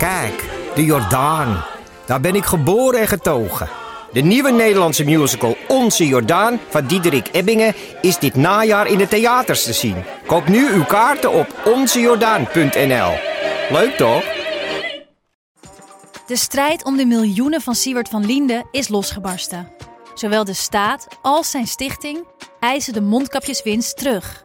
Kijk, de Jordaan. Daar ben ik geboren en getogen. De nieuwe Nederlandse musical Onze Jordaan van Diederik Ebbingen is dit najaar in de theaters te zien. Koop nu uw kaarten op onzejordaan.nl. Leuk toch? De strijd om de miljoenen van Siewert van Liende is losgebarsten. Zowel de staat als zijn stichting eisen de mondkapjeswinst terug.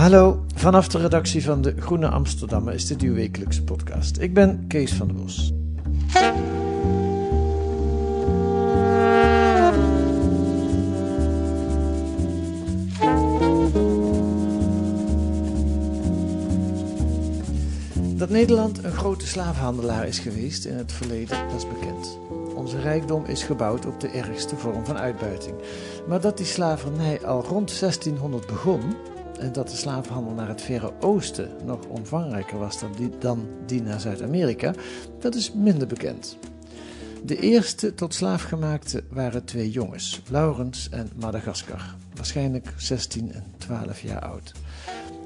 Hallo, vanaf de redactie van de Groene Amsterdammer is dit uw wekelijkse podcast. Ik ben Kees van der Bos. Dat Nederland een grote slavenhandelaar is geweest in het verleden, dat is bekend. Onze rijkdom is gebouwd op de ergste vorm van uitbuiting. Maar dat die slavernij al rond 1600 begon, en dat de slavenhandel naar het Verre Oosten nog omvangrijker was dan die, dan naar Zuid-Amerika, dat is minder bekend. De eerste tot slaaf gemaakte waren twee jongens, Laurens en Madagaskar, waarschijnlijk 16 en 12 jaar oud.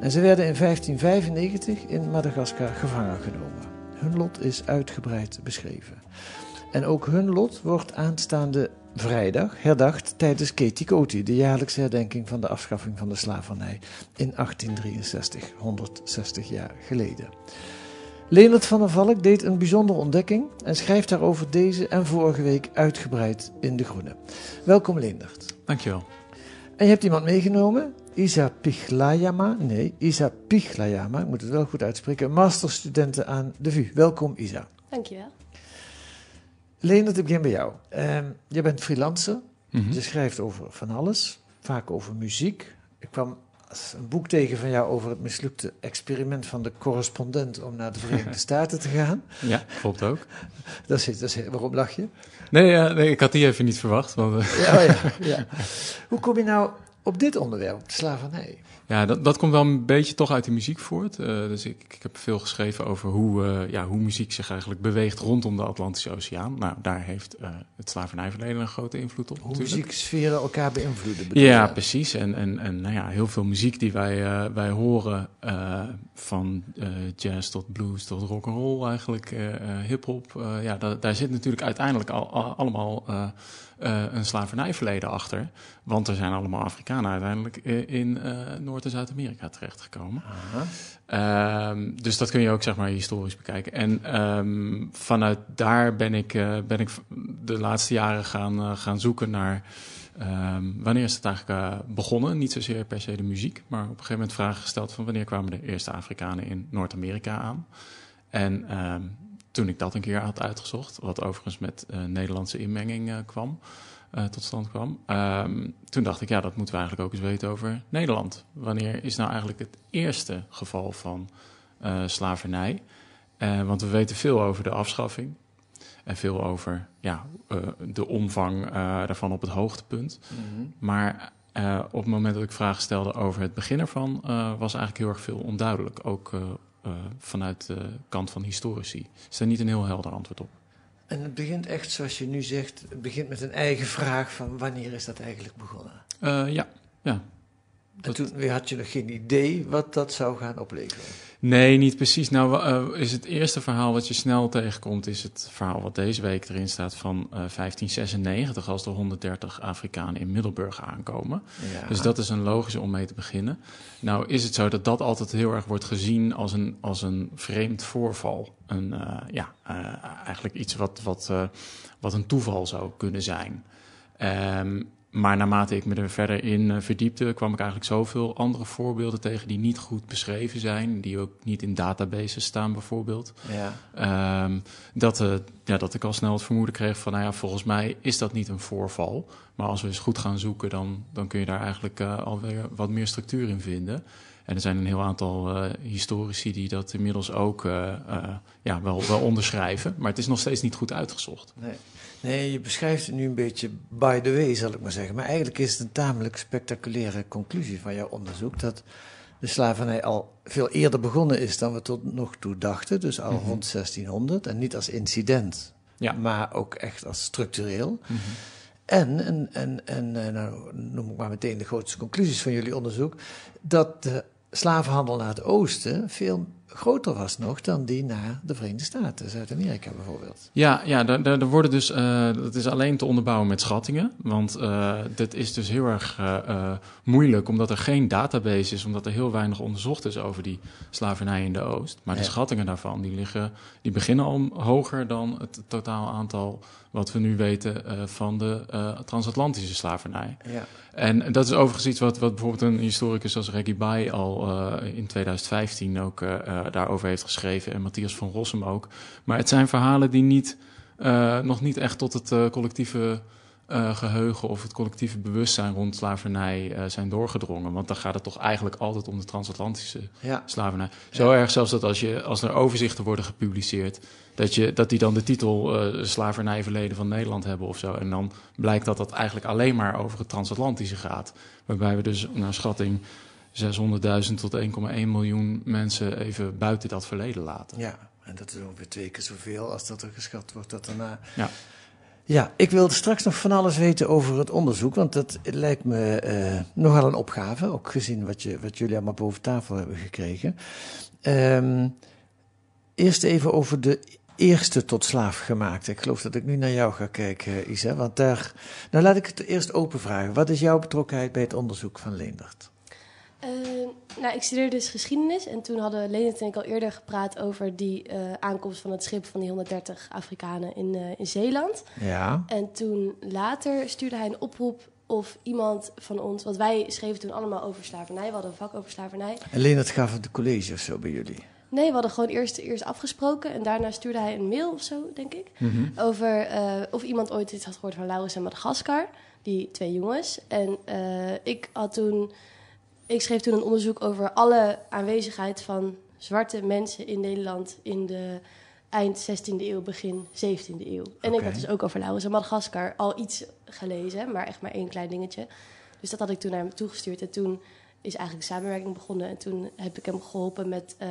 En ze werden in 1595 in Madagaskar gevangen genomen. Hun lot is uitgebreid beschreven. En ook hun lot wordt aanstaande vrijdag herdacht tijdens Ketikoti, de jaarlijkse herdenking van de afschaffing van de slavernij in 1863, 160 jaar geleden. Leonard van der Valk deed een bijzondere ontdekking en schrijft daarover deze en vorige week uitgebreid in De Groene. Welkom Leonard. Dankjewel. En je hebt iemand meegenomen, Isa Pichlayama, nee, Isa Pichlayama, ik moet het wel goed uitspreken, masterstudenten aan de VU. Welkom Isa. Dankjewel. Leonard, ik begin bij jou. Uh, je bent freelancer, Mhm. je schrijft over van alles, vaak over muziek. Ik kwam een boek tegen van jou over het mislukte experiment van de correspondent om naar de Verenigde Staten te gaan. Ja, klopt ook. Dat is, dat is, waarom lach je? Nee, nee, ik had die even niet verwacht. Want, eh, Ja, oh ja, ja. Hoe kom je nou op dit onderwerp, slavernij? Ja, dat, dat komt wel een beetje toch uit de muziek voort. Eh, dus ik, ik heb veel geschreven over hoe, eh, ja, hoe muziek zich eigenlijk beweegt rondom de Atlantische Oceaan. Nou, daar heeft eh, het slavernijverleden een grote invloed op. Hoe natuurlijk. muzieksferen elkaar beïnvloeden? Ja, precies. En, en, en nou ja, heel veel muziek die wij, wij horen, van jazz tot blues tot rock and roll eigenlijk, hip-hop. ja, da- daar zit natuurlijk uiteindelijk al, al- allemaal eh, een slavernijverleden achter. Want er zijn allemaal Afrikanen uiteindelijk eh, in eh, Noord- en Zuid-Amerika terechtgekomen. Ehm, dus dat kun je ook zeg maar historisch bekijken. En ehm, vanuit daar ben ik, ben ik de laatste jaren gaan, gaan zoeken naar ehm, wanneer is het eigenlijk begonnen. Niet zozeer per se de muziek, maar op een gegeven moment vragen gesteld van wanneer kwamen de eerste Afrikanen in Noord-Amerika aan. En toen ik dat een keer had uitgezocht, wat overigens met eh, Nederlandse inmenging eh, kwam, eh, tot stand kwam. Ehm, toen dacht ik, ja, dat moeten we eigenlijk ook eens weten over Nederland. Wanneer is nou eigenlijk het eerste geval van slavernij? Want we weten veel over de afschaffing. En veel over ja, de omvang daarvan op het hoogtepunt. Mhm. Maar op het moment dat ik vragen stelde over het begin ervan, was eigenlijk heel erg veel onduidelijk. Ook vanuit de kant van historici. Is daar niet een heel helder antwoord op. En het begint echt zoals je nu zegt, het begint met een eigen vraag van wanneer is dat eigenlijk begonnen? Eh, ja, ja, En Dat- toen had je nog geen idee wat dat zou gaan opleveren. Nee, niet precies. Nou, eh, is het eerste verhaal wat je snel tegenkomt, is het verhaal wat deze week erin staat van eh, 1596, als er 130 Afrikanen in Middelburg aankomen. Ja. Dus dat is een logische om mee te beginnen. Nou is het zo dat dat altijd heel erg wordt gezien als een, als een vreemd voorval. Een, eh, ja, eh, eigenlijk iets wat, wat, eh, wat een toeval zou kunnen zijn. Ehm, maar naarmate ik me er verder in eh, verdiepte, kwam ik eigenlijk zoveel andere voorbeelden tegen die niet goed beschreven zijn, die ook niet in databases staan bijvoorbeeld. ja. Ehm, dat, eh, ja, dat ik al snel het vermoeden kreeg van, nou ja, volgens mij is dat niet een voorval. Maar als we eens goed gaan zoeken, dan, dan kun je daar eigenlijk eh, alweer wat meer structuur in vinden. En er zijn een heel aantal uh, historici die dat inmiddels ook uh, ja, wel, wel onderschrijven. Maar het is nog steeds niet goed uitgezocht. Nee. Nee, je beschrijft het nu een beetje by the way, zal ik maar zeggen. Maar eigenlijk is het een tamelijk spectaculaire conclusie van jouw onderzoek. Dat de slavernij al veel eerder begonnen is dan we tot nog toe dachten. Dus al Mhm. rond 1600. En niet als incident, Ja. maar ook echt als structureel. Mhm. En, en, en, en eh, nou noem ik maar meteen de grootste conclusies van jullie onderzoek, dat de slavenhandel naar het oosten veel groter was nog dan die naar de Verenigde Staten, Zuid-Amerika bijvoorbeeld. Ja, ja daar, daar, worden dus, eh, dat is alleen te onderbouwen met schattingen. Want eh dit is dus heel erg eh, moeilijk, omdat er geen database is, omdat er heel weinig onderzocht is over die slavernij in de Oost. Maar de schattingen daarvan, die, liggen, die beginnen al hoger dan het totaal aantal wat we nu weten eh, van de eh, transatlantische slavernij. Ja. En dat is overigens iets wat, wat bijvoorbeeld een historicus als Reggie Bay al eh, in 2015 ook daarover heeft geschreven. En Matthias van Rossum ook. Maar het zijn verhalen die niet, nog niet echt tot het collectieve eh, geheugen of het collectieve bewustzijn rond slavernij eh, zijn doorgedrongen. Want dan gaat het toch eigenlijk altijd om de transatlantische Ja. slavernij. Zo erg zelfs dat als, je, als er overzichten worden gepubliceerd, dat, je, dat die dan de titel eh Slavernijverleden van Nederland hebben of zo. En dan blijkt dat dat eigenlijk alleen maar over het transatlantische gaat. Waarbij we dus naar schatting 600.000 tot 1,1 miljoen mensen even buiten dat verleden laten. ja, en dat is ongeveer twee keer zoveel als dat er geschat wordt dat daarna. Ja. Ja, ik wil straks nog van alles weten over het onderzoek, want dat lijkt me eh, nogal een opgave, ook gezien wat, je, wat jullie allemaal boven tafel hebben gekregen. Ehm, eerst even over de eerste tot slaaf gemaakte. Ik geloof dat ik nu naar jou ga kijken, Isa, want daar... Nou, laat ik het eerst open vragen. Wat is jouw betrokkenheid bij het onderzoek van Leendert? Eh, nou, ik studeerde dus geschiedenis en toen hadden Leendert en ik al eerder gepraat over die eh, aankomst van het schip van die 130 Afrikanen in, eh, in Zeeland. Ja, En toen later stuurde hij een oproep of iemand van ons, want wij schreven toen allemaal over slavernij, we hadden een vak over slavernij. en Leendert gaf het de college of zo bij jullie. Nee, we hadden gewoon eerst, eerst afgesproken en daarna stuurde hij een mail of zo, denk ik. Over eh, of iemand ooit iets had gehoord van Laurens en Madagaskar, die twee jongens. En ik had toen, ik schreef toen een onderzoek over alle aanwezigheid van zwarte mensen in Nederland in de eind 16e eeuw, begin 17e eeuw. En ik had dus ook over Laurens en Madagaskar al iets gelezen, maar echt maar één klein dingetje. Dus dat had ik toen naar hem toegestuurd. En toen is eigenlijk de samenwerking begonnen. En toen heb ik hem geholpen met eh,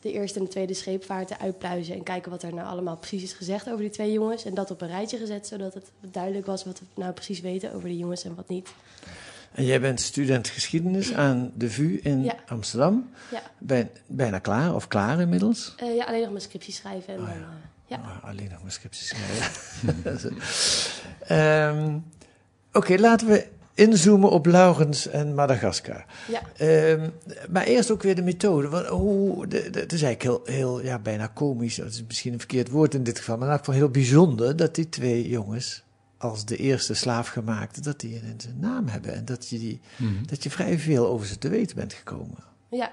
de eerste en de tweede scheepvaart te uitpluizen. En kijken wat er nou allemaal precies is gezegd over die twee jongens. En dat op een rijtje gezet, zodat het duidelijk was wat we nou precies weten over die jongens en wat niet. En jij bent student geschiedenis aan de VU in Ja. Amsterdam. Ja, Ben, bijna klaar, of klaar inmiddels? Eh, ja alleen nog mijn scriptie schrijven. En Oh, dan, ja. eh, ja. Ah, alleen nog mijn scripties schrijven. Ehm, Oké, laten we inzoomen op Laurens en Madagaskar. ja. Ehm, maar eerst ook weer de methode. Want hoe, de, de- het is eigenlijk heel, heel ja, bijna komisch. Dat is misschien een verkeerd woord in dit geval. Maar in elk geval heel bijzonder dat die twee jongens als de eerste slaafgemaakte, dat die een, een naam hebben. En dat je, die, Mhm. dat je vrij veel over ze te weten bent gekomen. ja.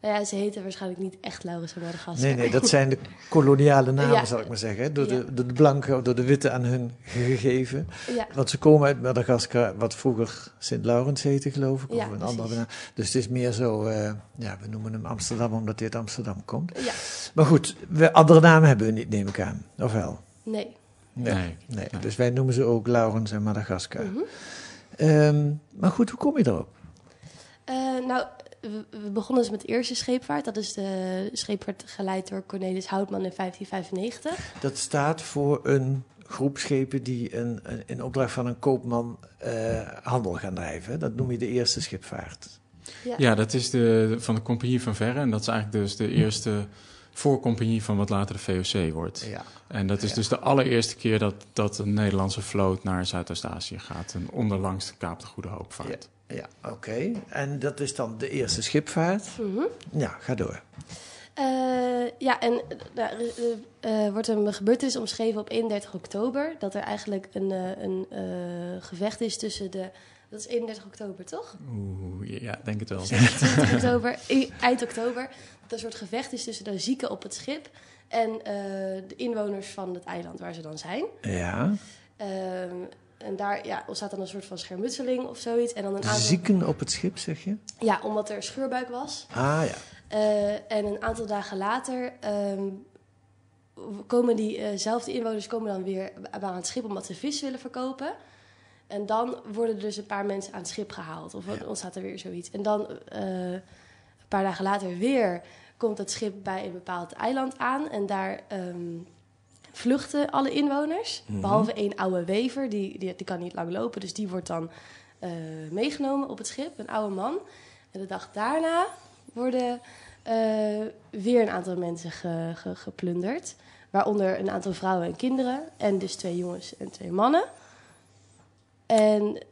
Nou ja, ze heten waarschijnlijk niet echt Laurens en Madagaskar. Nee, nee, dat zijn de koloniale namen, Ja. zal ik maar zeggen. Door, Ja. de, door de blanken, door de witte aan hun gegeven. Ja, Want ze komen uit Madagaskar, wat vroeger Sint-Laurens heette, geloof ik. Of een precies. andere naam. Dus het is meer zo, eh, ja, we noemen hem Amsterdam omdat hij uit Amsterdam komt. ja. Maar goed, we, andere namen hebben we niet, neem ik aan. Of wel? Nee. Nee. Nee. nee. Nee. Dus wij noemen ze ook Laurens en Madagaskar. Mhm. Ehm, maar goed, hoe kom je erop? Eh, nou, we, we begonnen dus met de eerste scheepvaart. Dat is de scheepvaart geleid door Cornelis Houtman in 1595. Dat staat voor een groep schepen die een, een, in opdracht van een koopman eh, handel gaan drijven. Dat noem je de eerste schipvaart. Ja, dat is de, van de Compagnie van Verre. En dat is eigenlijk dus de eerste voorcompagnie van wat later de VOC wordt. Ja. En dat is Ja. dus de allereerste keer dat, dat een Nederlandse vloot naar Zuidoost-Azië gaat. En onderlangs de Kaap de Goede Hoop vaart. Ja, oké. En dat is dan de eerste schipvaart. Mhm. Ja, ga door. Eh, ja, en nou, er eh, eh, wordt een gebeurtenis omschreven op 31 oktober. Dat er eigenlijk een, eh, een eh, gevecht is tussen de... Dat is 31 oktober, toch? Oeh, ja, denk het wel. 20 oktober, i- eind oktober. Dat er een soort gevecht is tussen de zieken op het schip... en eh, de inwoners van het eiland waar ze dan zijn. Ja, Ehm, en daar ja, ontstaat dan een soort van schermutseling of zoiets. En dan een aantal... Zieken op het schip, zeg je? Ja, omdat er scheurbuik was. Ah ja. Eh, en een aantal dagen later ehm, komen diezelfde inwoners komen dan weer aan het schip omdat ze vis willen verkopen. En dan worden er dus een paar mensen aan het schip gehaald. Of Ja. ontstaat er weer zoiets. En dan eh, een paar dagen later weer komt het schip bij een bepaald eiland aan. En daar ehm, vluchten alle inwoners. Behalve één oude wever, die, die, die kan niet lang lopen. Dus die wordt dan eh, meegenomen op het schip, een oude man. En de dag daarna worden eh, weer een aantal mensen ge- ge- geplunderd. Waaronder een aantal vrouwen en kinderen. En dus twee jongens en twee mannen. En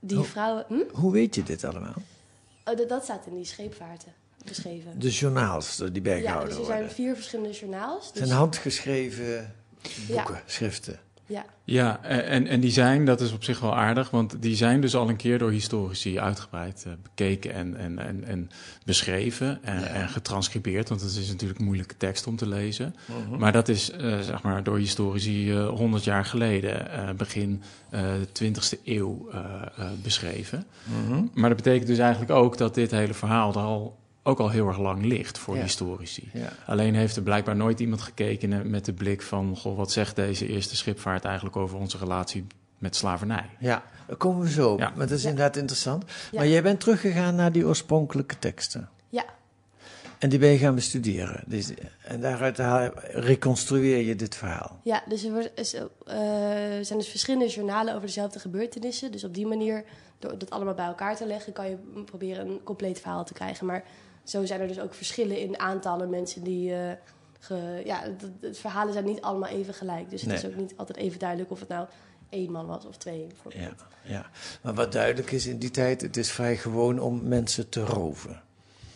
die Oh. vrouwen... Hm? Hoe weet je dit allemaal? Oh, dat, dat staat in die scheepvaarten beschreven. De journaals die ja, bijgehouden dus er zijn worden. vier verschillende journaals. Het Dus, zijn handgeschreven Ja. boeken, schriften. Ja, Ja, en, en die zijn, dat is op zich wel aardig, want die zijn dus al een keer door historici uitgebreid eh, bekeken en, en, en, en beschreven en, en getranscribeerd, want het is natuurlijk moeilijke tekst om te lezen. Maar dat is eh, zeg maar door historici eh 100 jaar geleden, eh, begin eh 20e eeuw, eh, eh, beschreven. Maar dat betekent dus eigenlijk ook dat dit hele verhaal er al, ook al heel erg lang ligt voor Ja. historici. Ja. Alleen heeft er blijkbaar nooit iemand gekeken met de blik van... Goh, wat zegt deze eerste schipvaart eigenlijk over onze relatie met slavernij? Ja, daar komen we zo op. Ja. Maar dat is Ja. inderdaad interessant. Ja. Maar jij bent teruggegaan naar die oorspronkelijke teksten. ja, En die ben je gaan bestuderen. Dus, en daaruit reconstrueer je dit verhaal. ja, dus er wordt- is, eh, er zijn dus verschillende journalen over dezelfde gebeurtenissen. Dus op die manier, door dat allemaal bij elkaar te leggen, kan je proberen een compleet verhaal te krijgen. Maar zo zijn er dus ook verschillen in aantallen mensen die. eh, ge, ja, het, het verhalen zijn niet allemaal even gelijk. Dus het Nee. is ook niet altijd even duidelijk of het nou één man was of twee. Ja, ja. Maar wat duidelijk is in die tijd, het is vrij gewoon om mensen te roven.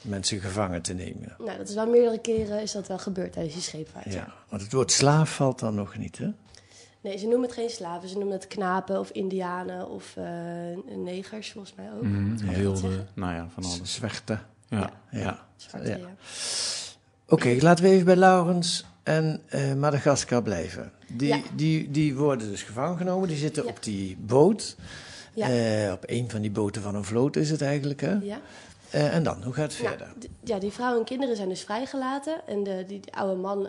Mensen gevangen te nemen. Nou, dat is wel meerdere keren is dat wel gebeurd tijdens die scheepvaart. ja. Ja, want het woord slaaf valt dan nog niet, hè? Nee, ze noemen het geen slaven. Ze noemen het knapen of indianen of eh, negers volgens mij ook. Wilde, zeggen? nou ja, van alles. Zwerten. Ja, Ja. ja. Oké, laten we even bij Laurens en eh Madagaskar blijven. Die, Ja. die, die worden dus gevangen genomen. Die zitten Ja. op die boot. Ja. Eh, op een van die boten van een vloot is het eigenlijk, hè? Ja. Eh, en dan, hoe gaat het Nou, verder? ja, die vrouwen en kinderen zijn dus vrijgelaten. En de, die, die oude man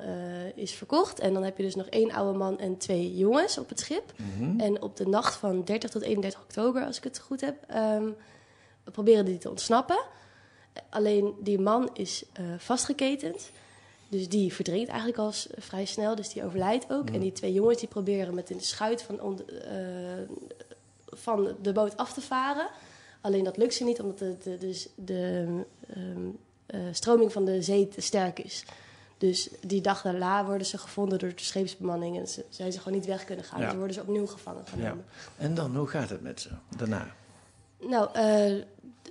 is verkocht. En dan heb je dus nog één oude man en twee jongens op het schip. Mhm. En op de nacht van 30 tot 31 oktober, als ik het goed heb, ehm, proberen die te ontsnappen. Alleen die man is eh, vastgeketend. Dus die verdrinkt eigenlijk al vrij snel, dus die overlijdt ook. En die twee jongens die proberen met een schuit van, on- eh, van de boot af te varen. Alleen dat lukt ze niet, omdat de, de, dus de ehm, eh, stroming van de zee te sterk is. Dus die dag daarna worden ze gevonden door de scheepsbemanning en ze, zijn ze gewoon niet weg kunnen gaan. Ja. Dus worden ze opnieuw gevangen Ja. genomen. En dan, hoe gaat het met ze daarna? Nou, eh,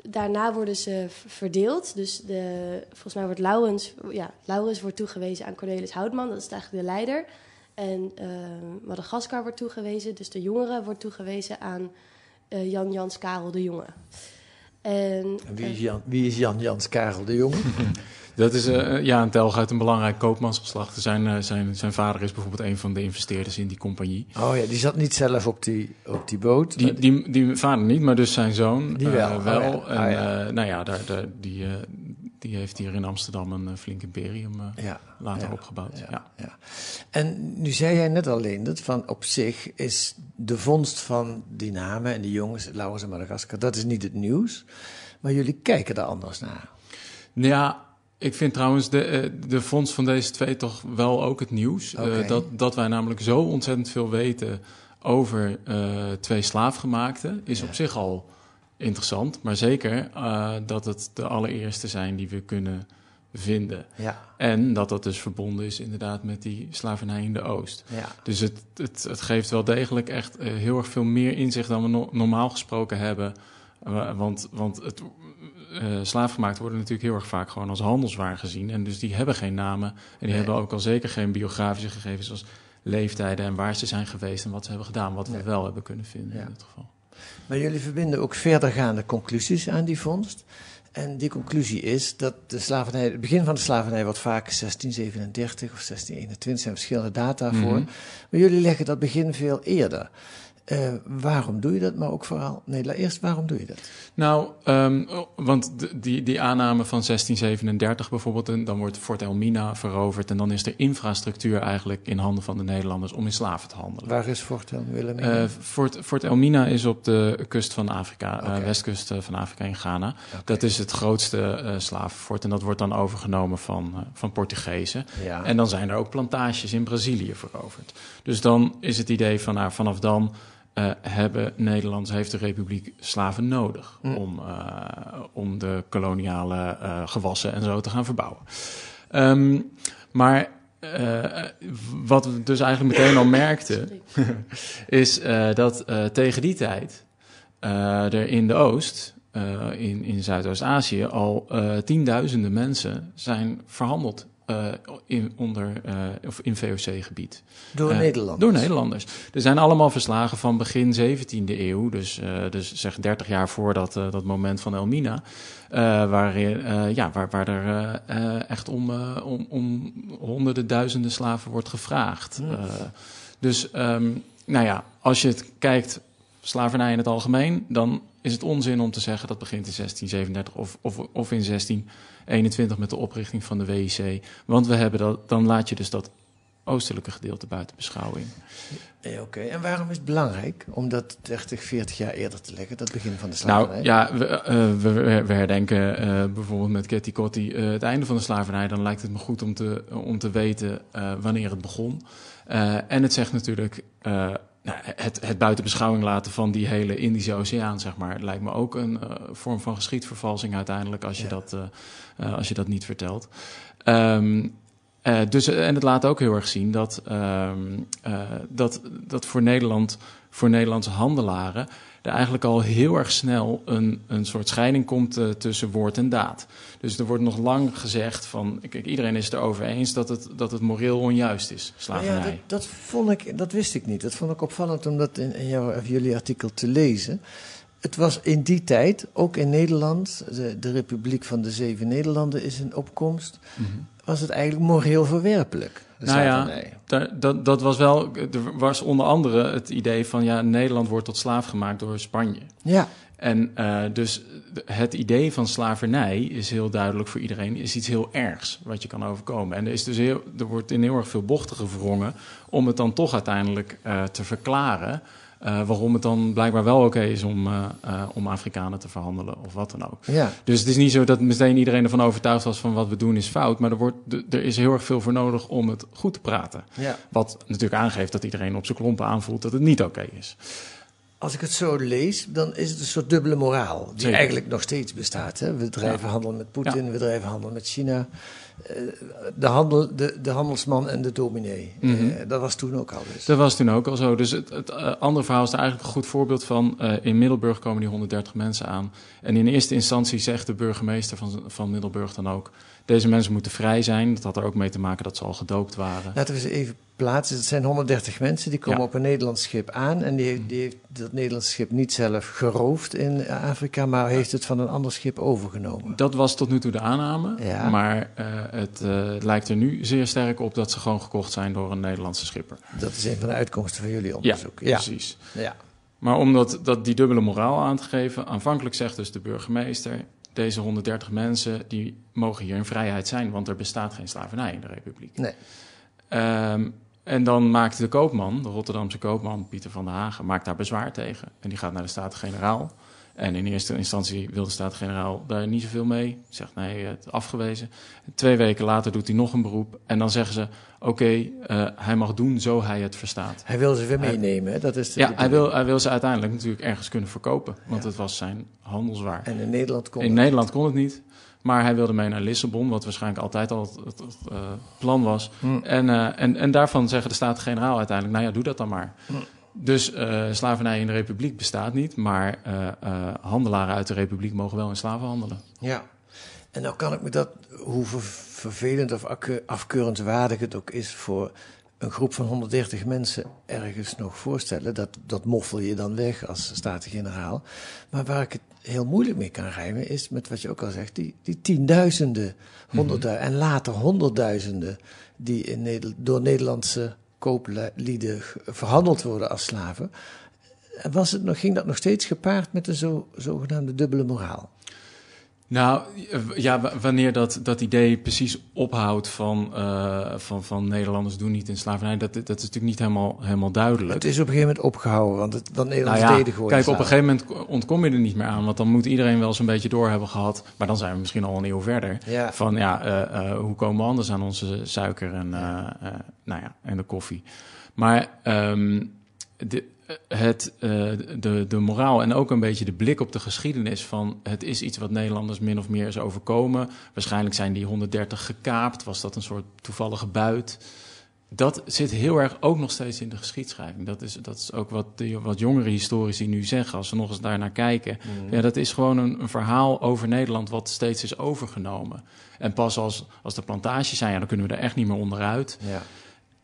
daarna worden ze verdeeld. Dus de, volgens mij wordt Laurens, ja, Laurens wordt toegewezen aan Cornelis Houtman, dat is eigenlijk de leider. En eh, Madagaskar wordt toegewezen, dus de jongere wordt toegewezen aan eh, Jan Jans Karel de Jonge. En, En wie is Jan, wie is Jan Jans Karel de Jonge? Dat is eh, ja, een telg uit een belangrijk koopmansgeslacht. Zijn, eh, zijn, zijn vader is bijvoorbeeld een van de investeerders in die compagnie. Oh ja, die zat niet zelf op die, op die boot. Die, die, die vader niet, maar dus zijn zoon Die wel. wel. Oh ja. En Oh ja. eh, nou ja, daar, daar, die, die heeft hier in Amsterdam een flink imperium ja, later opgebouwd. Ja, Ja. ja. En nu zei jij net alleen dat van op zich is de vondst van die namen en die jongens, Laurens en Madagaskar, dat is niet het nieuws. Maar jullie kijken er anders naar. Nou Ja, ik vind trouwens de, eh, de fonds van deze twee toch wel ook het nieuws. Eh, dat, dat wij namelijk zo ontzettend veel weten over eh, twee slaafgemaakten is op zich al interessant. Maar zeker dat het de allereerste zijn die we kunnen vinden. Ja, En dat dat dus verbonden is inderdaad met die slavernij in de Oost. ja. Dus het, het, het geeft wel degelijk echt heel erg veel meer inzicht dan we no- normaal gesproken hebben. Wa- want want het, eh slaafgemaakt worden natuurlijk heel erg vaak gewoon als handelswaar gezien. En dus die hebben geen namen. En die Nee. hebben ook al zeker geen biografische gegevens zoals leeftijden en waar ze zijn geweest en wat ze hebben gedaan. Wat Nee. we wel hebben kunnen vinden Ja. in dit geval. Maar jullie verbinden ook verdergaande conclusies aan die vondst. En die conclusie is dat de slavernij, het begin van de slavernij wordt vaak 1637 of 1621, zijn verschillende data voor. Mhm. Maar jullie leggen dat begin veel eerder. Uh, waarom doe je dat? Maar ook vooral, nee, eerst waarom doe je dat? Nou, um, want die, die aanname van 1637 bijvoorbeeld, en dan wordt Fort Elmina veroverd en dan is de infrastructuur eigenlijk in handen van de Nederlanders om in slaven te handelen. Waar is Fort Elmina? Uh, Fort, Fort, Elmina is op de kust van Afrika, okay. uh, westkust van Afrika in Ghana. Okay. Dat is het grootste slavenfort en dat wordt dan overgenomen van, van Portugezen. Ja. En dan zijn er ook plantages in Brazilië veroverd. Dus dan is het idee van, nou, vanaf dan uh, hebben Nederland, heeft de Republiek slaven nodig mm. om, uh, om de koloniale uh, gewassen en zo te gaan verbouwen. Um, maar wat we dus eigenlijk meteen al merkten, is dat tegen die tijd er in de Oost, in, in Zuidoost-Azië, al tienduizenden mensen zijn verhandeld uh, in, onder, uh, of in VOC-gebied. Door uh, Nederlanders? Door Nederlanders. Er zijn allemaal verslagen van begin 17e eeuw, dus, dus zeg 30 jaar voor dat, dat moment van Elmina, waarin, ja, waar, waar er echt om, om, om honderden duizenden slaven wordt gevraagd. Hmm. dus, um, nou ja, als je het kijkt, slavernij in het algemeen, dan is het onzin om te zeggen dat begint in 1637 of, of, of in 1621 met de oprichting van de WIC. Want we hebben dat, dan laat je dus dat oostelijke gedeelte buiten beschouwing. Oké, en waarom is het belangrijk om dat 30, 40 jaar eerder te leggen, dat begin van de slavernij? Nou ja, we, uh, we, we herdenken uh, bijvoorbeeld met Ketty Kotti uh, het einde van de slavernij. Dan lijkt het me goed om te, om te weten wanneer het begon. en het zegt natuurlijk nou, het, het buiten beschouwing laten van die hele Indische Oceaan, zeg maar, lijkt me ook een uh, vorm van geschiedvervalsing uiteindelijk als je, ja. dat, uh, uh, als je dat niet vertelt. Um, dus, en het laat ook heel erg zien dat, um, dat, dat voor Nederland, voor Nederlandse handelaren, er eigenlijk al heel erg snel een, een soort scheiding komt uh, tussen woord en daad. Dus er wordt nog lang gezegd van, kijk, iedereen is het erover eens dat het, dat het moreel onjuist is, slavernij. Ja, dat, dat, vond ik, dat wist ik niet. Dat vond ik opvallend om dat in, in jouw, jullie artikel te lezen. Het was in die tijd, ook in Nederland, de, de Republiek van de Zeven Nederlanden is in opkomst, mm -hmm. was het eigenlijk moreel verwerpelijk. Nou ja, dat, dat, dat was wel. Er was onder andere het idee van ja, Nederland wordt tot slaaf gemaakt door Spanje. Ja. En uh, dus het idee van slavernij is heel duidelijk voor iedereen, is iets heel ergs wat je kan overkomen. En er, is dus heel, er wordt in heel erg veel bochten gevrongen om het dan toch uiteindelijk uh, te verklaren. Uh, waarom het dan blijkbaar wel oké okay is om, uh, uh, om Afrikanen te verhandelen of wat dan ook. Ja. Dus het is niet zo dat meteen iedereen ervan overtuigd was van wat we doen is fout. Maar er, wordt, er is heel erg veel voor nodig om het goed te praten. Ja. Wat natuurlijk aangeeft dat iedereen op zijn klompen aanvoelt dat het niet oké okay is. Als ik het zo lees, dan is het een soort dubbele moraal. Die Zeker. eigenlijk nog steeds bestaat. Hè? We drijven ja. handel met Poetin, we drijven handel met China. De, handel, de, de handelsman en de dominee. Mm -hmm. uh, dat was toen ook al dus. Dat was toen ook al zo. Dus het, het uh, andere verhaal is er eigenlijk een goed voorbeeld van. Uh, in Middelburg komen die 130 mensen aan. En in eerste instantie zegt de burgemeester van, van Middelburg dan ook... deze mensen moeten vrij zijn. Dat had er ook mee te maken dat ze al gedoopt waren. Laten we ze even plaatsen. Het zijn 130 mensen die komen ja. op een Nederlands schip aan. En die, die heeft dat Nederlandse schip niet zelf geroofd in Afrika... maar heeft het van een ander schip overgenomen. Dat was tot nu toe de aanname. Ja. Maar het uh, lijkt er nu zeer sterk op dat ze gewoon gekocht zijn door een Nederlandse schipper. Dat is een van de uitkomsten van jullie onderzoek. Ja, ja. precies. Ja. Maar om dat, dat die dubbele moraal aan te geven, aanvankelijk zegt dus de burgemeester: deze 130 mensen die mogen hier in vrijheid zijn, want er bestaat geen slavernij in de Republiek. Nee. Um, en dan maakt de koopman, de Rotterdamse koopman Pieter van der Hagen, maakt daar bezwaar tegen. En die gaat naar de Staten-Generaal. En in eerste instantie wil de Staten-Generaal daar niet zoveel mee. Zegt nee, het afgewezen. Twee weken later doet hij nog een beroep. En dan zeggen ze, oké, okay, uh, hij mag doen zo hij het verstaat. Hij wil ze weer meenemen, hè? dat is de Ja, hij wil, hij wil ze uiteindelijk natuurlijk ergens kunnen verkopen. Want ja. het was zijn handelswaar. En in Nederland kon In het Nederland kon het niet. Maar hij wilde mee naar Lissabon, wat waarschijnlijk altijd al het, het, het uh, plan was. Hm. En, uh, en, en daarvan zeggen de Staten-Generaal uiteindelijk, nou ja, doe dat dan maar. Hm. Dus uh, slavernij in de republiek bestaat niet, maar uh, uh, handelaren uit de republiek mogen wel in slaven handelen. Ja, en nou kan ik me dat, hoe vervelend of afkeurenswaardig het ook is voor een groep van 130 mensen ergens nog voorstellen. Dat, dat moffel je dan weg als Staten-Generaal. Maar waar ik het heel moeilijk mee kan rijmen is met wat je ook al zegt, die, die tienduizenden, honderdduizenden mm -hmm. en later honderdduizenden die in Nederland, door Nederlandse kooplieden verhandeld worden als slaven. was het nog, ging dat nog steeds gepaard met een zo, zogenaamde dubbele moraal? Nou, ja, wanneer dat, dat idee precies ophoudt van, uh, van, van Nederlanders doen niet in slavernij, dat, dat is natuurlijk niet helemaal, helemaal duidelijk. Het is op een gegeven moment opgehouden, want het, want Nederlanders nou ja, deden gewoon Kijk, op een gegeven moment ontkom je er niet meer aan, want dan moet iedereen wel zo'n beetje door hebben gehad, maar dan zijn we misschien al een eeuw verder, Ja. van ja, uh, uh, hoe komen we anders aan onze suiker en, nou ja, en de koffie. Maar um, de, het, uh, de, de moraal en ook een beetje de blik op de geschiedenis van het is iets wat Nederlanders min of meer is overkomen. Waarschijnlijk zijn die 130 gekaapt, was dat een soort toevallige buit. Dat zit heel erg ook nog steeds in de geschiedschrijving. Dat is, dat is ook wat, de, wat jongere historici nu zeggen, als ze nog eens daar naar kijken. Mm. Ja, dat is gewoon een, een, verhaal over Nederland wat steeds is overgenomen. En pas als, als de plantages zijn, ja, dan kunnen we er echt niet meer onderuit. Ja.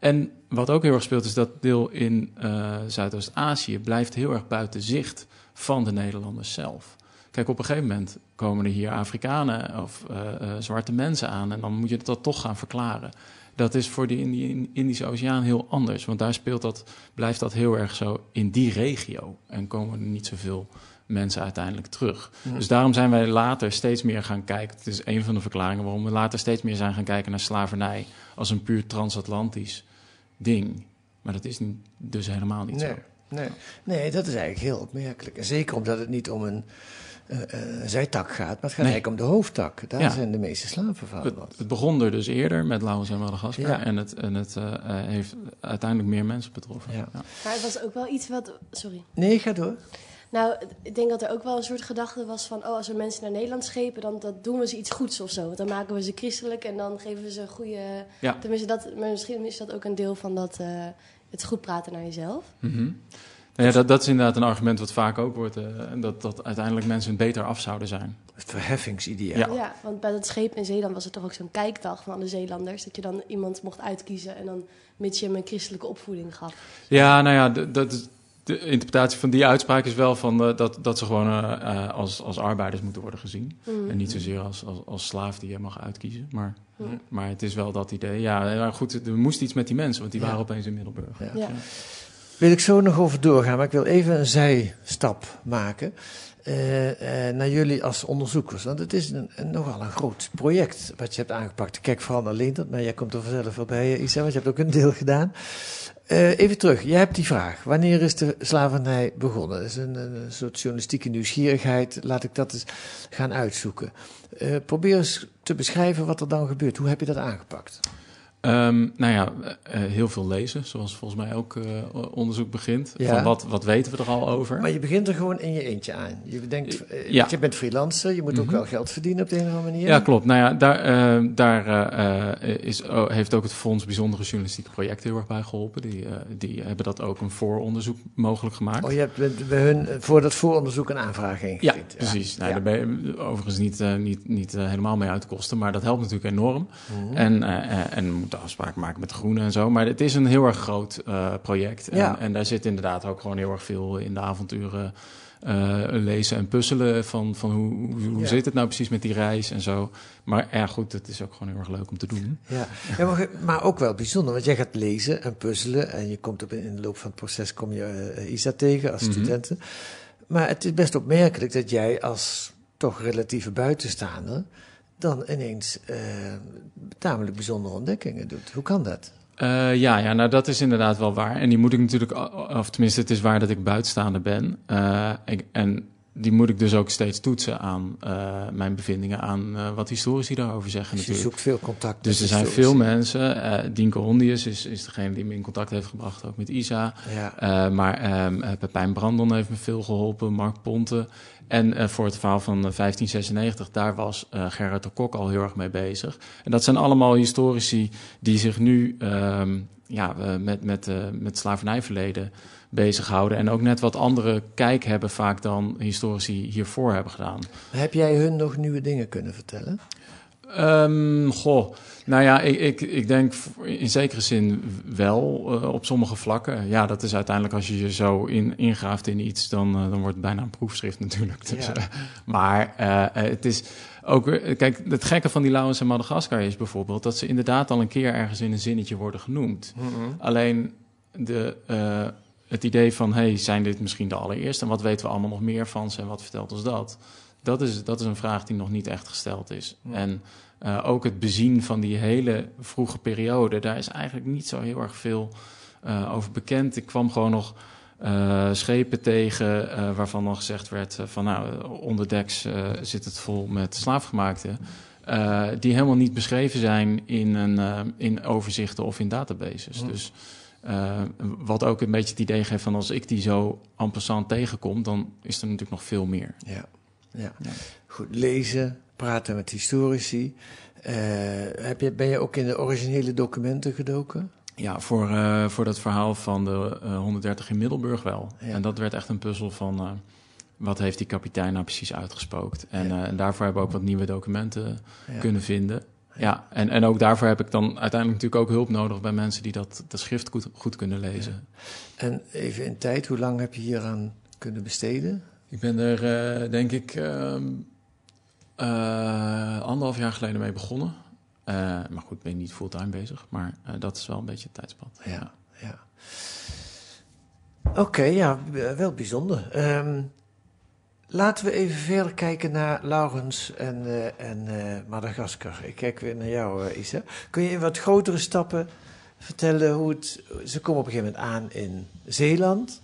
En wat ook heel erg speelt, is dat deel in uh, Zuidoost-Azië blijft heel erg buiten zicht van de Nederlanders zelf. Kijk, op een gegeven moment komen er hier Afrikanen of uh, uh, zwarte mensen aan en dan moet je dat toch gaan verklaren. Dat is voor de Indi Indische Oceaan heel anders, want daar speelt dat, blijft dat heel erg zo in die regio en komen er niet zoveel mensen uiteindelijk terug. Mhm. Dus daarom zijn wij later steeds meer gaan kijken. Het is een van de verklaringen waarom we later steeds meer zijn gaan kijken naar slavernij als een puur transatlantisch ding. Maar dat is dus helemaal niet nee, zo. Nee. nee, dat is eigenlijk heel opmerkelijk. En zeker omdat het niet om een, uh, uh, zijtak gaat, maar het gaat Nee. eigenlijk om de hoofdtak. Daar Ja. zijn de meeste slaven van. Het, het begon er dus eerder met Laos en Madagaskar. Ja. En het, en het uh, heeft uiteindelijk meer mensen betroffen. Ja. Maar het was ook wel iets wat... Sorry. Nee, ga door. Nou, ik denk dat er ook wel een soort gedachte was van... oh, als we mensen naar Nederland schepen, dan dat doen we ze iets goeds of zo. Want dan maken we ze christelijk en dan geven we ze een goede... Ja. Tenminste, dat, maar misschien is dat ook een deel van dat, uh, het goed praten naar jezelf. Mhm. Nou ja, dat, dat is inderdaad een argument wat vaak ook wordt. eh, en dat, dat uiteindelijk mensen beter af zouden zijn. Het verheffingsideaal. Ja. Ja. want bij dat scheep in Zeeland was er toch ook zo'n kijkdag van alle Zeelanders. Dat je dan iemand mocht uitkiezen en dan mits je hem een christelijke opvoeding gaf. Ja, nou ja, dat is, de interpretatie van die uitspraak is wel van, eh, dat, dat ze gewoon eh, eh, als, als arbeiders moeten worden gezien. Mhm. En niet zozeer als, als, als slaaf die je mag uitkiezen. Maar, Mhm. maar het is wel dat idee. Ja, maar goed, er moest iets met die mensen, want die Ja. waren opeens in Middelburg. Ja. Ja. Wil ik zo nog over doorgaan, maar ik wil even een zijstap maken. eh, eh, naar jullie als onderzoekers. Want het is een, een, nogal een groot project wat je hebt aangepakt. Ik kijk vooral naar Leendert, maar jij komt er vanzelf wel bij, Isa, want je hebt ook een deel gedaan. Eh, even terug, jij hebt die vraag. Wanneer is de slavernij begonnen? Dat is een, een soort journalistieke nieuwsgierigheid. Laat ik dat eens gaan uitzoeken. Eh, probeer eens te beschrijven wat er dan gebeurt. Hoe heb je dat aangepakt? Ehm, nou ja, eh, heel veel lezen, zoals volgens mij ook eh, onderzoek begint. Ja. Van wat, wat weten we er al over? Maar je begint er gewoon in je eentje aan. Je denkt, eh, Ja. je bent freelancer, je moet ook Mhm. wel geld verdienen op de een of andere manier. Ja, klopt. Nou ja, daar, eh, daar eh, eh, is, oh, heeft ook het Fonds Bijzondere Journalistieke Projecten heel erg bij geholpen. Die, eh, die hebben dat ook een vooronderzoek mogelijk gemaakt. Oh, je hebt bij- hun eh, voor dat vooronderzoek een aanvraag Ja, ingediend. precies. Nou, Ja. daar ben je overigens niet, eh, niet, niet eh, helemaal mee uit te kosten, maar dat helpt natuurlijk enorm. Mhm. En, eh, eh, en moeten afspraken maken met de groenen en zo. Maar het is een heel erg groot eh, project. En, Ja. en daar zit inderdaad ook gewoon heel erg veel in de avonturen eh, lezen en puzzelen van, van hoe, hoe, hoe Ja. zit het nou precies met die reis en zo. Maar ja, goed, het is ook gewoon heel erg leuk om te doen. Ja, ja maar ook wel bijzonder, want jij gaat lezen en puzzelen en je komt op, in de loop van het proces kom je eh, Isa tegen als Mhm. studenten. Maar het is best opmerkelijk dat jij als toch relatieve buitenstaander dan ineens eh, tamelijk bijzondere ontdekkingen doet. Hoe kan dat? Eh, ja, ja, nou dat is inderdaad wel waar. En die moet ik natuurlijk, of tenminste, het is waar dat ik buitenstaander ben. Eh, ik- en die moet ik dus ook steeds toetsen aan mijn bevindingen, aan wat historici daarover zeggen Dus je natuurlijk. zoekt veel contact. Dus er zijn veel mensen. Dienke Hondius is, is degene die me in contact heeft gebracht, ook met Isa. Ja. Maar ehm, eh, Pepijn Brandon heeft me veel geholpen, Mark Ponte. En eh, voor het verhaal van eh, 1596, daar was eh, Gerard de Kok al heel erg mee bezig. En dat zijn allemaal historici die zich nu ehm, ja, eh, met, met, eh, met slavernijverleden bezighouden. En ook net wat andere kijk hebben vaak dan historici hiervoor hebben gedaan. Heb jij hun nog nieuwe dingen kunnen vertellen? Ehm, goh, nou ja, ik, ik, ik denk in zekere zin wel eh, op sommige vlakken. Ja, dat is uiteindelijk als je je zo in, ingraaft in iets, dan, eh, dan wordt het bijna een proefschrift natuurlijk. Dus, Ja. eh, maar het is ook, weer- kijk, het gekke van die Lauwens en Madagaskar is bijvoorbeeld dat ze inderdaad al een keer ergens in een zinnetje worden genoemd. Alleen de, het idee van, hey, zijn dit misschien de allereerste? En wat weten we allemaal nog meer van ze en wat vertelt ons dat? Dat is, dat is een vraag die nog niet echt gesteld is. En uh, ook het bezien van die hele vroege periode, daar is eigenlijk niet zo heel erg veel uh, over bekend. Ik kwam gewoon nog uh, schepen tegen waarvan dan gezegd werd van nou, onderdeks zit het vol met slaafgemaakten. die helemaal niet beschreven zijn in, een, in overzichten of in databases. Dus wat ook een beetje het idee geeft van als ik die zo en passant tegenkom, dan is er natuurlijk nog veel meer. Ja, ja. ja. goed lezen, praten met historici. Uh, heb je, ben je ook in de originele documenten gedoken? Ja, voor, uh, voor dat verhaal van de uh, 130 in Middelburg wel. Ja. En dat werd echt een puzzel van wat heeft die kapitein nou precies uitgespookt. En, ja. en daarvoor hebben we ook wat nieuwe documenten ja. kunnen vinden. Ja, en, en ook daarvoor heb ik dan uiteindelijk natuurlijk ook hulp nodig bij mensen die dat, dat schrift goed, goed kunnen lezen. En even in tijd, hoe lang heb je hieraan kunnen besteden? Ik ben er denk ik ehm, uh, anderhalf jaar geleden mee begonnen. Uh, maar goed, ben niet fulltime bezig. Maar dat is wel een beetje het tijdspad. Ja, ja. Oké, ja, wel bijzonder. Um, laten we even verder kijken naar Laurens en, en Madagaskar. Ik kijk weer naar jou, Isa. Kun je in wat grotere stappen vertellen hoe het... Ze komen op een gegeven moment aan in Zeeland...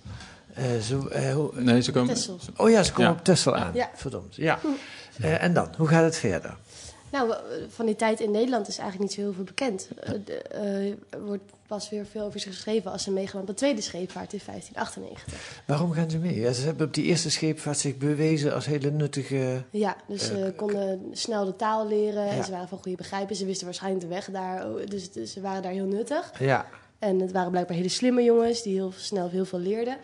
Ze, hoe, nee, ze komen... Tessel. Oh ja, ze komen ja. op Tessel aan. Ja. Verdomd, ja. Uh, en dan, hoe gaat het verder? Nou, van die tijd in Nederland is eigenlijk niet zo heel veel bekend. Uh, er wordt pas weer veel over ze geschreven als ze meegaan op de tweede scheepvaart in 1598. Waarom gaan ze mee? Ja, ze hebben op die eerste scheepvaart zich bewezen als hele nuttige... Ja, dus ze konden snel de taal leren ja. en ze waren van goede begrijpen. Ze wisten waarschijnlijk de weg daar, dus, dus ze waren daar heel nuttig. Ja. En het waren blijkbaar hele slimme jongens die heel snel heel veel leerden.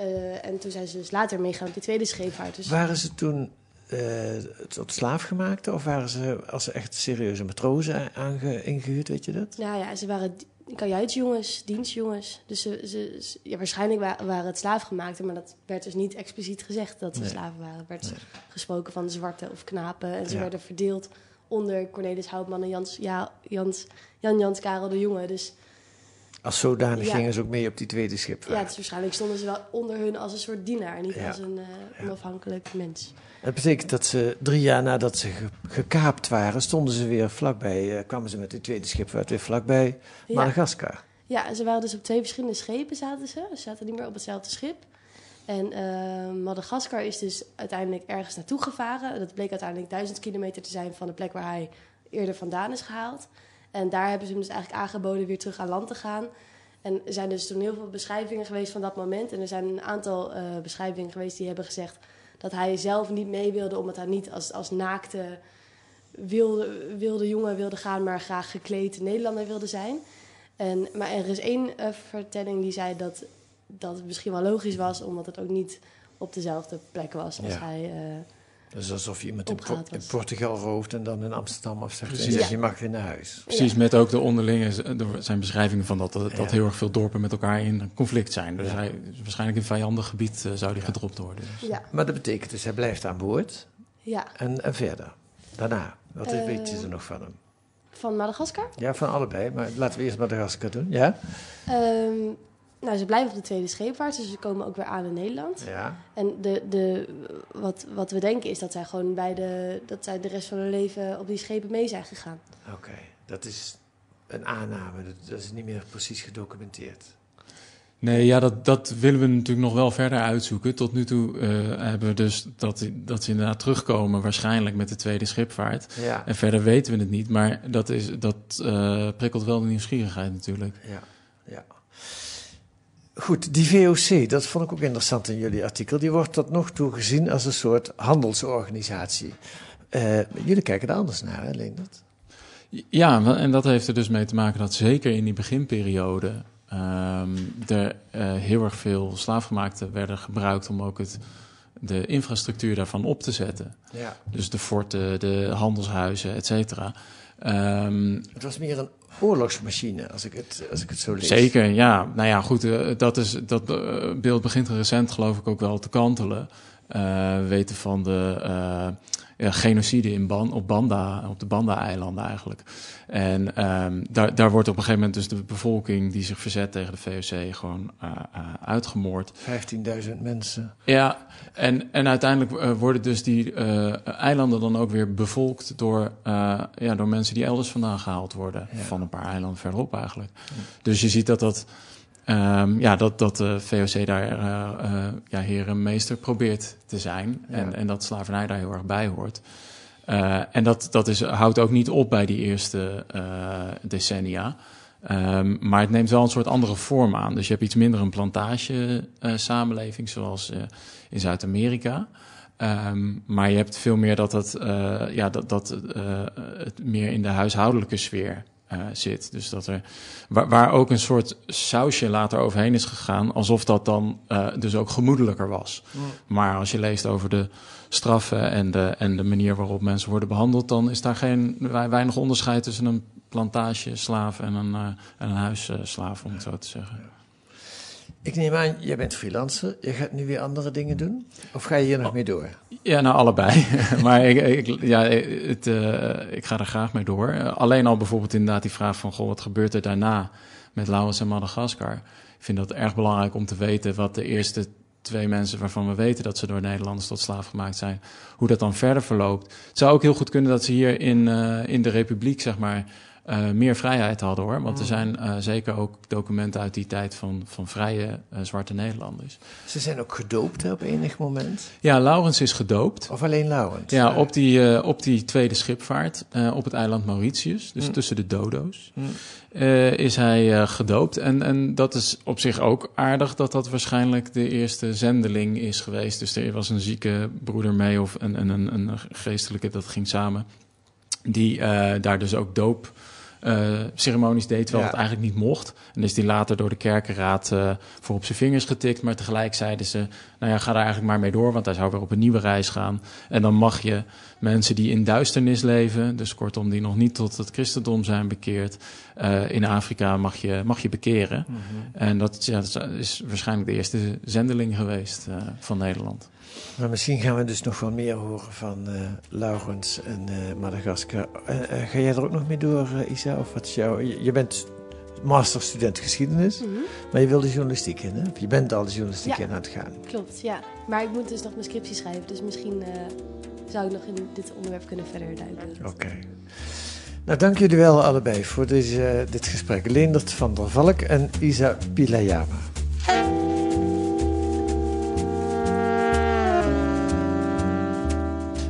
Uh, en toen zijn ze dus later meegaan op die tweede scheepvaart. Dus... Waren ze toen uh, tot slaafgemaakte? Of waren ze als ze echt serieuze matrozen aange, ingehuurd, weet je dat? Nou ja, ze waren kajuitsjongens, dienstjongens. Dus ze, ze, ja, waarschijnlijk wa waren het slaafgemaakte, maar dat werd dus niet expliciet gezegd dat ze nee. slaven waren. Er werd nee. gesproken van zwarte of knapen en ze ja. werden verdeeld onder Cornelis Houtman en Jans, ja, Jans, Jan Jans Karel de Jonge. Dus als zodanig ja. gingen ze ook mee op die tweede schipvaart. Ja, dus waarschijnlijk stonden ze wel onder hun als een soort dienaar, niet ja. als een uh, onafhankelijk ja. mens. Dat betekent dat ze drie jaar nadat ze ge gekaapt waren, stonden ze weer vlakbij, uh, kwamen ze met de tweede schipvaart weer vlakbij Madagaskar. Ja, en ze waren dus op twee verschillende schepen zaten ze. Ze zaten niet meer op hetzelfde schip. En uh, Madagaskar is dus uiteindelijk ergens naartoe gevaren. Dat bleek uiteindelijk duizend kilometer te zijn van de plek waar hij eerder vandaan is gehaald. En daar hebben ze hem dus eigenlijk aangeboden weer terug aan land te gaan. En er zijn dus toen heel veel beschrijvingen geweest van dat moment. En er zijn een aantal uh, beschrijvingen geweest die hebben gezegd dat hij zelf niet mee wilde, omdat hij niet als, als naakte wilde, wilde jongen wilde gaan, maar graag gekleed Nederlander wilde zijn. En, maar er is één uh, vertelling die zei dat, dat het misschien wel logisch was, omdat het ook niet op dezelfde plek was als ja. hij. Uh, dus alsof je iemand in, po in, Portugal rooft en dan in Amsterdam afzegt ja. je mag weer naar huis. Precies, ja. met ook de onderlinge, er zijn beschrijvingen van dat, dat, dat heel erg veel dorpen met elkaar in conflict zijn. Dus hij, waarschijnlijk in vijandig gebied uh, zou die gedropt worden. Dus. Ja. Maar dat betekent dus, hij blijft aan boord. Ja. En, en verder, daarna, wat uh, weet je er nog van hem? Van Madagaskar? Ja, van allebei, maar laten we eerst Madagaskar doen, ja? Um, nou, ze blijven op de tweede scheepvaart, dus ze komen ook weer aan in Nederland. Ja. En de, de, wat, wat we denken is dat zij gewoon bij de, dat zij de rest van hun leven op die schepen mee zijn gegaan. Oké, okay. dat is een aanname, dat, dat, is niet meer precies gedocumenteerd. Nee, ja, dat, dat willen we natuurlijk nog wel verder uitzoeken. Tot nu toe uh, hebben we dus dat, dat ze inderdaad terugkomen, waarschijnlijk met de tweede schipvaart. Ja. En verder weten we het niet, maar dat, is, dat uh, prikkelt wel de nieuwsgierigheid natuurlijk. Ja, ja. Goed, die VOC, dat vond ik ook interessant in jullie artikel. Die wordt tot nog toe gezien als een soort handelsorganisatie. Uh, jullie kijken er anders naar, hè, Leendert? Ja, en dat heeft er dus mee te maken dat zeker in die beginperiode um, er uh, heel erg veel slaafgemaakten werden gebruikt om ook het, de infrastructuur daarvan op te zetten. Ja. Dus de forten, de handelshuizen, et cetera. Um, het was meer een oorlogsmachine, als ik het, als ik het zo lees. Zeker, ja. Nou ja, goed, uh, dat, is, dat uh, beeld begint recent geloof ik ook wel te kantelen. We weten van de ja, genocide in Ban, op, Banda, op de Banda-eilanden eigenlijk. En um, daar, daar wordt op een gegeven moment dus de bevolking die zich verzet tegen de VOC gewoon uh, uh, uitgemoord. 15.000 mensen. Ja, en, en uiteindelijk uh, worden dus die eilanden dan ook weer bevolkt door, ja, door mensen die elders vandaan gehaald worden. Ja. Van een paar eilanden verderop eigenlijk. Ja. Dus je ziet dat dat Um, ja, dat, dat de VOC daar uh, ja, heer en meester probeert te zijn. Ja. En, en dat slavernij daar heel erg bij hoort. Uh, en dat, dat is, houdt ook niet op bij die eerste decennia. Um, maar het neemt wel een soort andere vorm aan. Dus je hebt iets minder een plantage samenleving, zoals in Zuid-Amerika. Um, maar je hebt veel meer dat, dat, ja, dat, dat het meer in de huishoudelijke sfeer uh, zit. Dus dat er, waar, waar, ook een soort sausje later overheen is gegaan, alsof dat dan uh, dus ook gemoedelijker was. Maar als je leest over de straffen en de, en de manier waarop mensen worden behandeld, dan is daar geen weinig onderscheid tussen een plantageslaaf en een, uh, en een huisslaaf, om het zo te zeggen. Ik neem aan, jij bent freelancer. Je gaat nu weer andere dingen doen? Of ga je hier nog oh, mee door? Ja, nou allebei. maar ik, ik, ja, het, uh, ik ga er graag mee door. Uh, alleen al bijvoorbeeld inderdaad die vraag van... Goh, wat gebeurt er daarna met Laos en Madagaskar? Ik vind dat erg belangrijk om te weten... wat de eerste twee mensen waarvan we weten dat ze door Nederlanders tot slaaf gemaakt zijn... hoe dat dan verder verloopt. Het zou ook heel goed kunnen dat ze hier in, uh, in de Republiek, zeg maar uh, meer vrijheid hadden hoor. Want er mm. zijn uh, zeker ook documenten uit die tijd van, van vrije uh, zwarte Nederlanders. Ze zijn ook gedoopt hè, op enig moment? Ja, Laurens is gedoopt. Of alleen Laurens? Ja, op die, op die tweede schipvaart op het eiland Mauritius, dus mm. tussen de dodo's, mm. is hij gedoopt. En, en dat is op zich ook aardig dat dat waarschijnlijk de eerste zendeling is geweest. Dus er was een zieke broeder mee of een, een, een, een geestelijke, dat ging samen. Die daar dus ook doop uh, ceremonies deed, terwijl ja. het eigenlijk niet mocht. En is die later door de kerkenraad uh, voor op zijn vingers getikt. Maar tegelijk zeiden ze, nou ja, ga daar eigenlijk maar mee door, want hij zou weer op een nieuwe reis gaan. En dan mag je mensen die in duisternis leven, dus kortom die nog niet tot het christendom zijn bekeerd, uh, in Afrika mag je, mag je bekeren. Mm -hmm. En dat, ja, dat is waarschijnlijk de eerste zendeling geweest van Nederland. Maar misschien gaan we dus nog wel meer horen van uh, Laurens en uh, Madagaskar. Uh, ga jij er ook nog mee door, Isa? Of wat is. Je, je bent masterstudent geschiedenis, mm -hmm. maar je wil de journalistiek in, hè? Of je bent al de journalistiek ja, in aan het gaan. Klopt, ja. Maar ik moet dus nog mijn scriptie schrijven, dus misschien zou ik nog in dit onderwerp kunnen verder duiken. Oké. Okay. Nou, dank jullie wel allebei voor deze, dit gesprek. Leendert van der Valk en Isa Pilayama.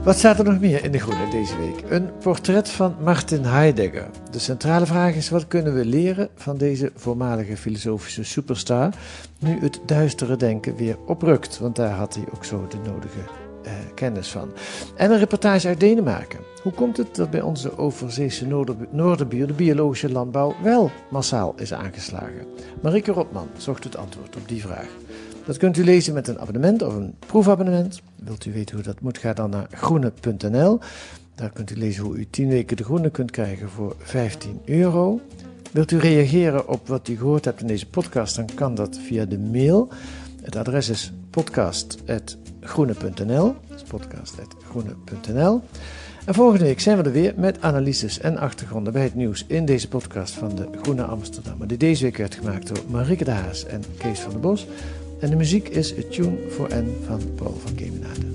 Wat staat er nog meer in de Groene deze week? Een portret van Martin Heidegger. De centrale vraag is: wat kunnen we leren van deze voormalige filosofische superstar? Nu het duistere denken weer oprukt, want daar had hij ook zo de nodige eh, kennis van. En een reportage uit Denemarken. Hoe komt het dat bij onze overzeese noorderbuur de biologische landbouw wel massaal is aangeslagen? Marike Rotman zocht het antwoord op die vraag. Dat kunt u lezen met een abonnement of een proefabonnement. Wilt u weten hoe dat moet, ga dan naar groene.nl. Daar kunt u lezen hoe u 10 weken de groene kunt krijgen voor 15 euro. Wilt u reageren op wat u gehoord hebt in deze podcast, dan kan dat via de mail. Het adres is podcast.groene.nl. podcast.groene.nl. En volgende week zijn we er weer met analyses en achtergronden bij het nieuws in deze podcast van de Groene Amsterdammer, die deze week werd gemaakt door Marike de Haas en Kees van der Bos. En de muziek is A Tune for N van Paul van Kemenade.